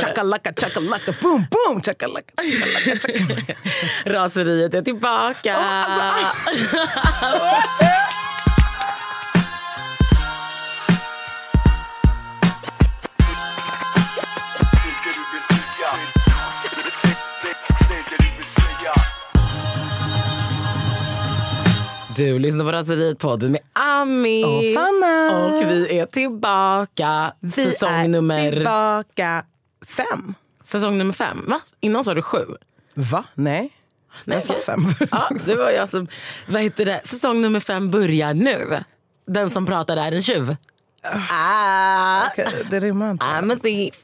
Chakalaka, chakalaka, boom, boom, chakalaka, chakalaka, chakalaka. Raseriet är tillbaka. alltså, du vill säga Du lyssnar på Raseriet-podden med Ami. Och Fanna. Och vi är tillbaka. Vi säsong är nummer... tillbaka fem. Säsong nummer fem. Va? Innan sa du sju. Va? Nej. Nej, Jag sa fem. Ja, det var jag som... Vad heter det? Säsong nummer fem börjar nu. Den som pratar är en tjuv. Ah, Okej, det rimmar inte. I'm a thief.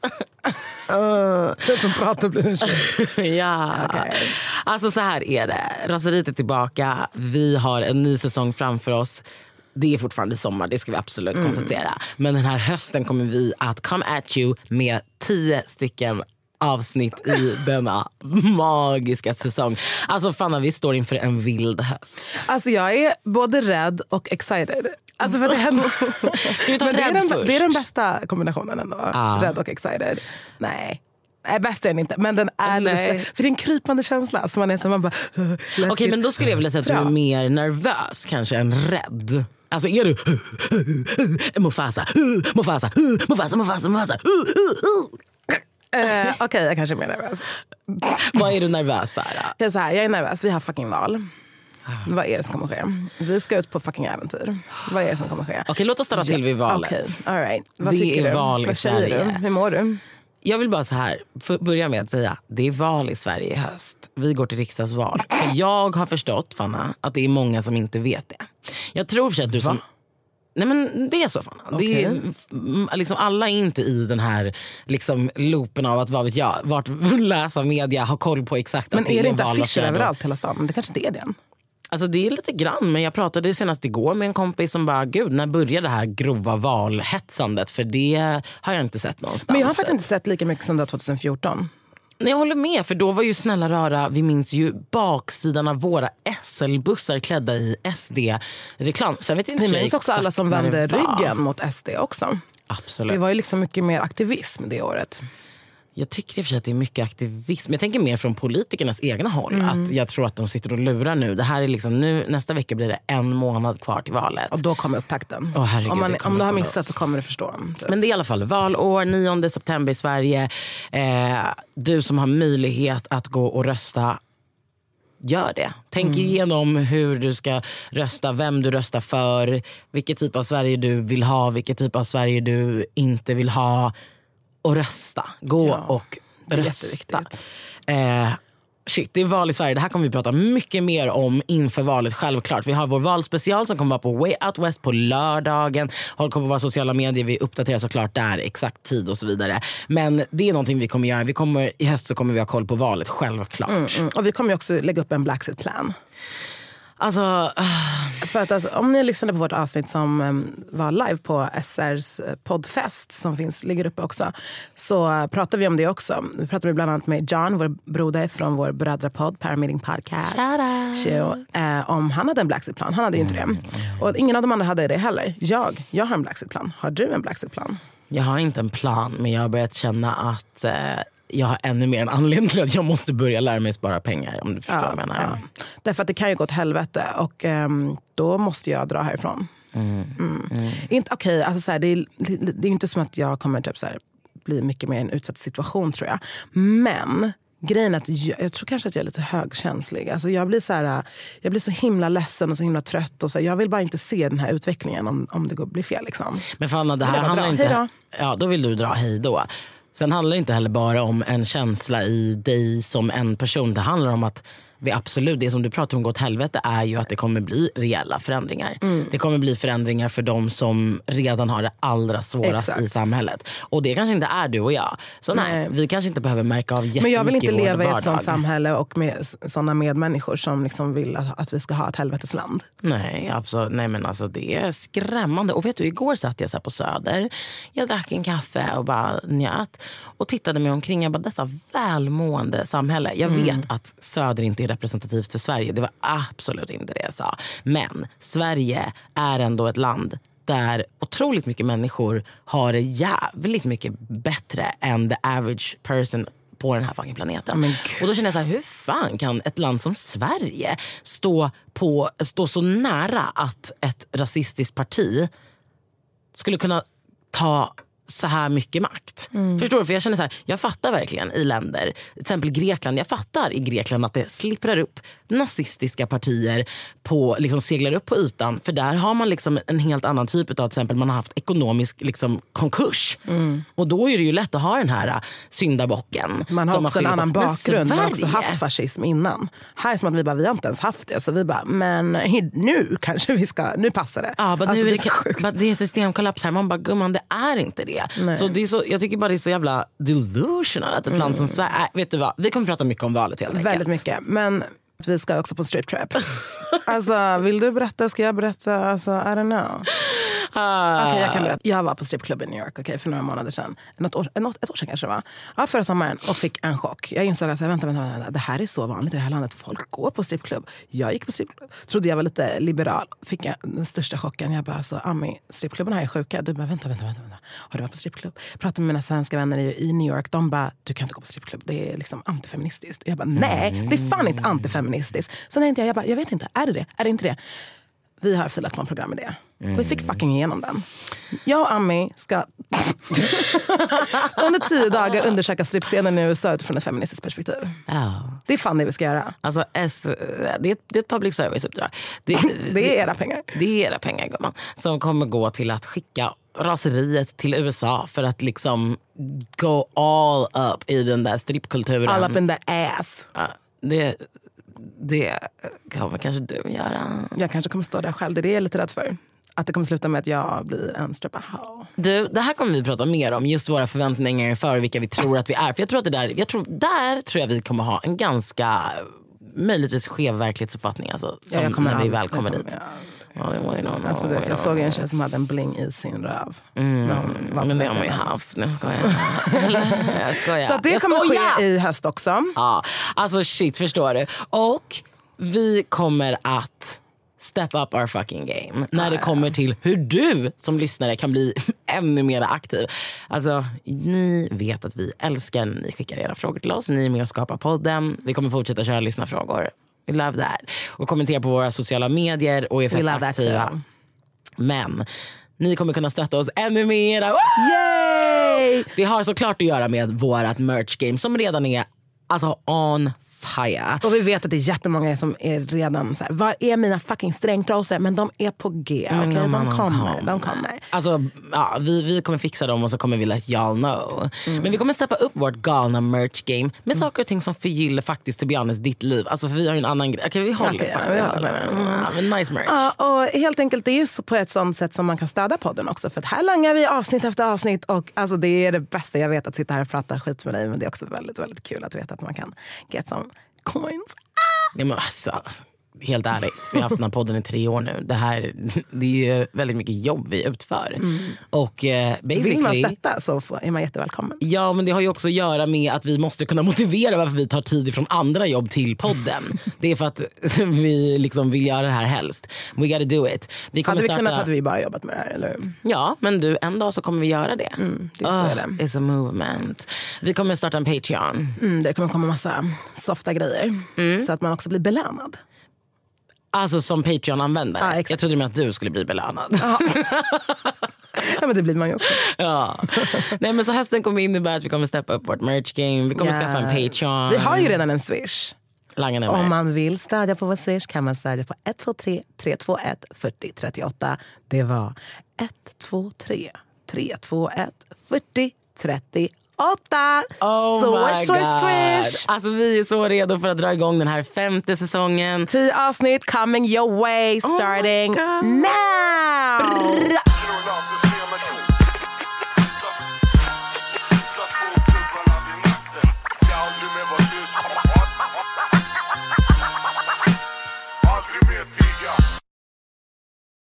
Den som pratar blir en tjuv. ja. Okej. Alltså så här är det. Raseriet är tillbaka. Vi har en ny säsong framför oss. Det är fortfarande sommar, det ska vi absolut konstatera. Men den här hösten kommer vi att come at you med tio stycken avsnitt i denna magiska säsong. Alltså Fanna, vi står inför en vild höst. Alltså jag är både rädd och excited. Alltså för det, händer... Ska vi ta Men det, är rädd den, först? det är den bästa kombinationen ändå. Ja. Rädd och excited. Nej. Nej, bäst är den inte. Men den är lite För det är en krypande känsla. Så man är så man bara... Okej, men då skulle jag vilja säga att du är mer nervös kanske än rädd. Alltså är du Mufasa, Mufasa, Mufasa, Mufasa, Mufasa. Eh, Okej, jag kanske är mer nervös. Vad är du nervös för? Jag är, så här, jag är nervös, vi har fucking val. Vad är det som kommer ske? Vi ska ut på fucking äventyr. Vad är det som kommer ske? Okej, låt oss stanna till vid valet. Okej, all right. Vad Det tycker är du? val i Vad säger Sverige. du? Hur mår du? Jag vill bara så här, börja med att säga det är val i Sverige i höst. Vi går till riksdagsval. För jag har förstått, Fanna, att det är många som inte vet det. Jag tror för att du som... Nej men det är så Fanna. Det är, liksom, alla är inte i den här liksom, loopen av att vad vet jag, vart läsa media, ha koll på exakt Men att det är det inte affischer överallt hela stan? Det kanske inte är det än. Alltså det är lite grann, men jag pratade senast igår med en kompis som bara, gud när börjar det här grova valhetsandet? För det har jag inte sett någonstans. Men jag har faktiskt inte sett lika mycket som det var 2014. Nej, jag håller med, för då var ju snälla rara, vi minns ju baksidan av våra SL-bussar klädda i SD-reklam. Sen vet inte Vi minns också alla som vände ryggen mot SD också. Absolut. Det var ju liksom mycket mer aktivism det året. Jag tycker i och för sig att det är mycket aktivism. Jag tänker mer från politikernas egna håll. Mm. Att jag tror att de sitter och lurar nu. Det här är liksom nu. Nästa vecka blir det en månad kvar till valet. Och då kommer upptakten. Åh, herregud, om, man, om du har missat loss. så kommer du förstå. Typ. Men det är i alla fall valår, 9 september i Sverige. Eh, du som har möjlighet att gå och rösta, gör det. Tänk igenom hur du ska rösta, vem du röstar för, vilket typ av Sverige du vill ha, vilket typ av Sverige du inte vill ha. Och rösta. Gå Ja, och rösta. Eh, Shit, det är val i Sverige. Det här kommer vi prata mycket mer om inför valet. Självklart. Vi har vår valspecial som kommer vara på Way Out West på lördagen. Håll koll på våra sociala medier. Vi uppdaterar såklart där exakt tid och så vidare. Men det är någonting vi kommer göra. Vi kommer, I höst så kommer vi ha koll på valet, självklart. Mm. Och vi kommer också lägga upp en Blackset plan. Alltså, För att alltså, om ni lyssnade på vårt avsnitt som em, var live på SRs eh, poddfest som finns, ligger uppe också, så uh, pratade vi om det också. Vi pratade bland annat med John, vår broder från vår brödrapodd, Parameeting Podcast. Så, eh, om han hade en Blackset-plan. Han hade ju inte det. Och ingen av de andra hade det heller. Jag, jag har en Blackset-plan. Har du en Blackset-plan? jag har inte en plan men jag har börjat känna att eh, jag har ännu mer en anledning till att jag måste börja lära mig spara pengar. Om du förstår vad jag menar. Därför att det kan ju gå åt helvete och ehm, då måste jag dra härifrån. Mm. Inte, okay, alltså så här, det, är, det, är inte som att jag kommer typ så här, bli mycket mer i en utsatt situation tror jag. Men grejen är att jag, jag tror kanske att jag är lite högkänslig. Alltså jag, blir så här, jag blir så himla ledsen och så himla trött. Och så här, jag vill bara inte se den här utvecklingen om, om det går, blir fel. Liksom. Men Fanna, det här handlar dra? inte... Hej Ja, då vill du dra hej då. Sen handlar det inte heller bara om en känsla i dig som en person. Det handlar om att vi absolut, det som du pratar om gå åt helvete är ju att det kommer bli reella förändringar. Mm. Det kommer bli förändringar för de som redan har det allra svårast Exakt. i samhället. Och det kanske inte är du och jag. Så nej, Nej. vi kanske inte behöver märka av jättemycket Men jag vill inte leva i ett sånt samhälle och med såna medmänniskor som liksom vill att, att vi ska ha ett helvetesland. Nej, absolut. Nej men alltså det är skrämmande. Och vet du, igår satt jag så på Söder. Jag drack en kaffe och bara njöt. Och tittade mig omkring. Jag bara, detta välmående samhälle. Jag Mm. vet att Söder inte är representativt för Sverige. Det var absolut inte det jag sa. Men Sverige är ändå ett land där otroligt mycket människor har det jävligt mycket bättre än the average person på den här fucking planeten. Men och då känner jag så här, hur fan kan ett land som Sverige stå, på, stå så nära att ett rasistiskt parti skulle kunna ta så här mycket makt. Förstår du? För jag känner så här, jag fattar verkligen i länder, till exempel Grekland, jag fattar i Grekland att det slipprar upp nazistiska partier på, liksom seglar upp på ytan. För där har man liksom en helt annan typ av, till exempel man har haft ekonomisk liksom, konkurs. Och då är det ju lätt att ha den här äh, syndabocken. Man har också en annan på. Bakgrund. Man har också haft fascism innan. Här är som att vi bara, vi har inte ens haft det. Så vi bara, men nu kanske vi ska, nu passar det. Ja, Alltså, nu är det det, är så sjukt. det är systemkollaps här. Man bara, gumman det är inte det. Så det är så, jag tycker bara det är så jävla delusional att ett land som Sverige... Äh, vet du vad, vi kommer prata mycket om valet helt enkelt. Väldigt mycket. Men vi ska också på strip trip. alltså, vill du berätta? Ska jag berätta? Alltså, I don't know. Ah. Jag kan berätta. Jag var på strippklubb i New York okay, för några månader sedan. Något år, något, ett år sedan kanske det var. Ja, förra sommaren och fick en chock. Jag insåg att vänta, vänta, vänta, det här är så vanligt i det här landet. Folk går på strippklubb. Jag gick på strippklubb. Trodde jag var lite liberal. Fick jag den största chocken. Jag bara, alltså, Ami, strippklubbarna är sjuka. Du bara, vänta, vänta, vänta. vänta. Har du varit på strippklubb? Pratade med mina svenska vänner i, i New York. De bara, du kan inte gå på strippklubb. Det är liksom antifeministiskt. Jag bara, nej, det är fan inte antifeministiskt. Så tänkte jag, jag, bara, jag vet inte, är det det? Är det inte det? Vi har filat på en programidé. Och vi fick fucking igenom den. Jag och Ami ska under tio dagar undersöka strippscenen i USA utifrån ett feministiskt perspektiv. Ja. Det är fan det vi ska göra. Alltså, S, det, är, ett- det är ett public service-uppdrag. Det, Det är era pengar. det är era pengar gumman. Som kommer gå till att skicka raseriet till USA för att liksom go all up i den där strippkulturen. All up in the ass. Ja, det, det kommer kanske du göra. Jag kanske kommer stå där själv. Det är det jag är lite rädd för. Att det kommer sluta med att jag blir en strippa-ho. Du, det här kommer vi prata mer om, just våra förväntningar för vilka vi tror att vi är. För jag tror att det där, jag tror, där tror jag vi kommer ha en ganska möjligtvis skev verklighetsuppfattning. Alltså, som jag kommer när vi väl kommer jag dit. kommer- Alltså, vet, jag såg en tjej som hade en bling i sin röv. Mm. Men det har man ju haft. Nu skojar jag. jag skojar. Så det jag kommer skojar. ske i höst också. Ja, alltså shit, förstår du? Och vi kommer att step up our fucking game när det kommer till hur du som lyssnare kan bli ännu mer aktiv. Alltså, ni vet att vi älskar när ni skickar era frågor till oss. Ni är med och skapar podden. Vi kommer fortsätta köra lyssnarfrågor. We love that. Och kommentera på våra sociala medier och är fett aktiva. Men ni kommer kunna stötta oss ännu mer. Yay! Det har såklart att göra med vårt merch game som redan är alltså on fire. Och vi vet att det är jättemånga som är redan så här, var är mina fucking strängtrosor? Men de är på G. Men okej? gumman, de, kommer, de kommer. Alltså, ja, vi, vi kommer fixa dem och så kommer vi let y'all know. Mm. Men vi kommer steppa upp vårt galna merch game med saker och ting som förgyller faktiskt honest ditt liv. Alltså, för vi har ju en annan grej. Okej, vi håller på ja, vi håller det. Ja, nice merch. Ja, och helt enkelt, det är ju på ett sånt sätt som man kan stödja podden också. För att här langar vi avsnitt efter avsnitt och alltså det är det bästa jag vet att sitta här och prata skit med dig. Men det är också väldigt, väldigt kul att veta att man kan get some coins. Ja, men alltså, helt ärligt, vi har haft den här podden i tre år nu. Det, här, det är ju väldigt mycket jobb vi utför. Och eh, Mm. Vill man stötta så är man jättevälkommen. Ja, men det har ju också att göra med att vi måste kunna motivera varför vi tar tid från andra jobb till podden. det är för att vi liksom vill göra det här helst. We gotta do it. Vi kommer Hade vi starta... kunnat hade vi bara jobbat med det här. Eller? Ja, men du, en dag så kommer vi göra det. det är så är det. It's a movement. Vi kommer starta en Patreon. Mm, det kommer komma massa softa grejer. Så att man också blir belönad. Alltså som Patreon-användare. Exakt. jag trodde med att du skulle bli belönad. Ja, men det blir man ju också. ja. Nej, men så hösten kommer innebära att vi kommer steppa upp vårt merch game. Vi kommer Ja. skaffa en Patreon. Vi har ju redan en swish. Nummer. Om man vill stödja på vår swish kan man stödja på 123 321 40 38. Det var 123 321 40 38. Oh swish, my swish, swish. Alltså vi är så redo för att dra igång den här femte säsongen. Tio avsnitt coming your way starting God. now.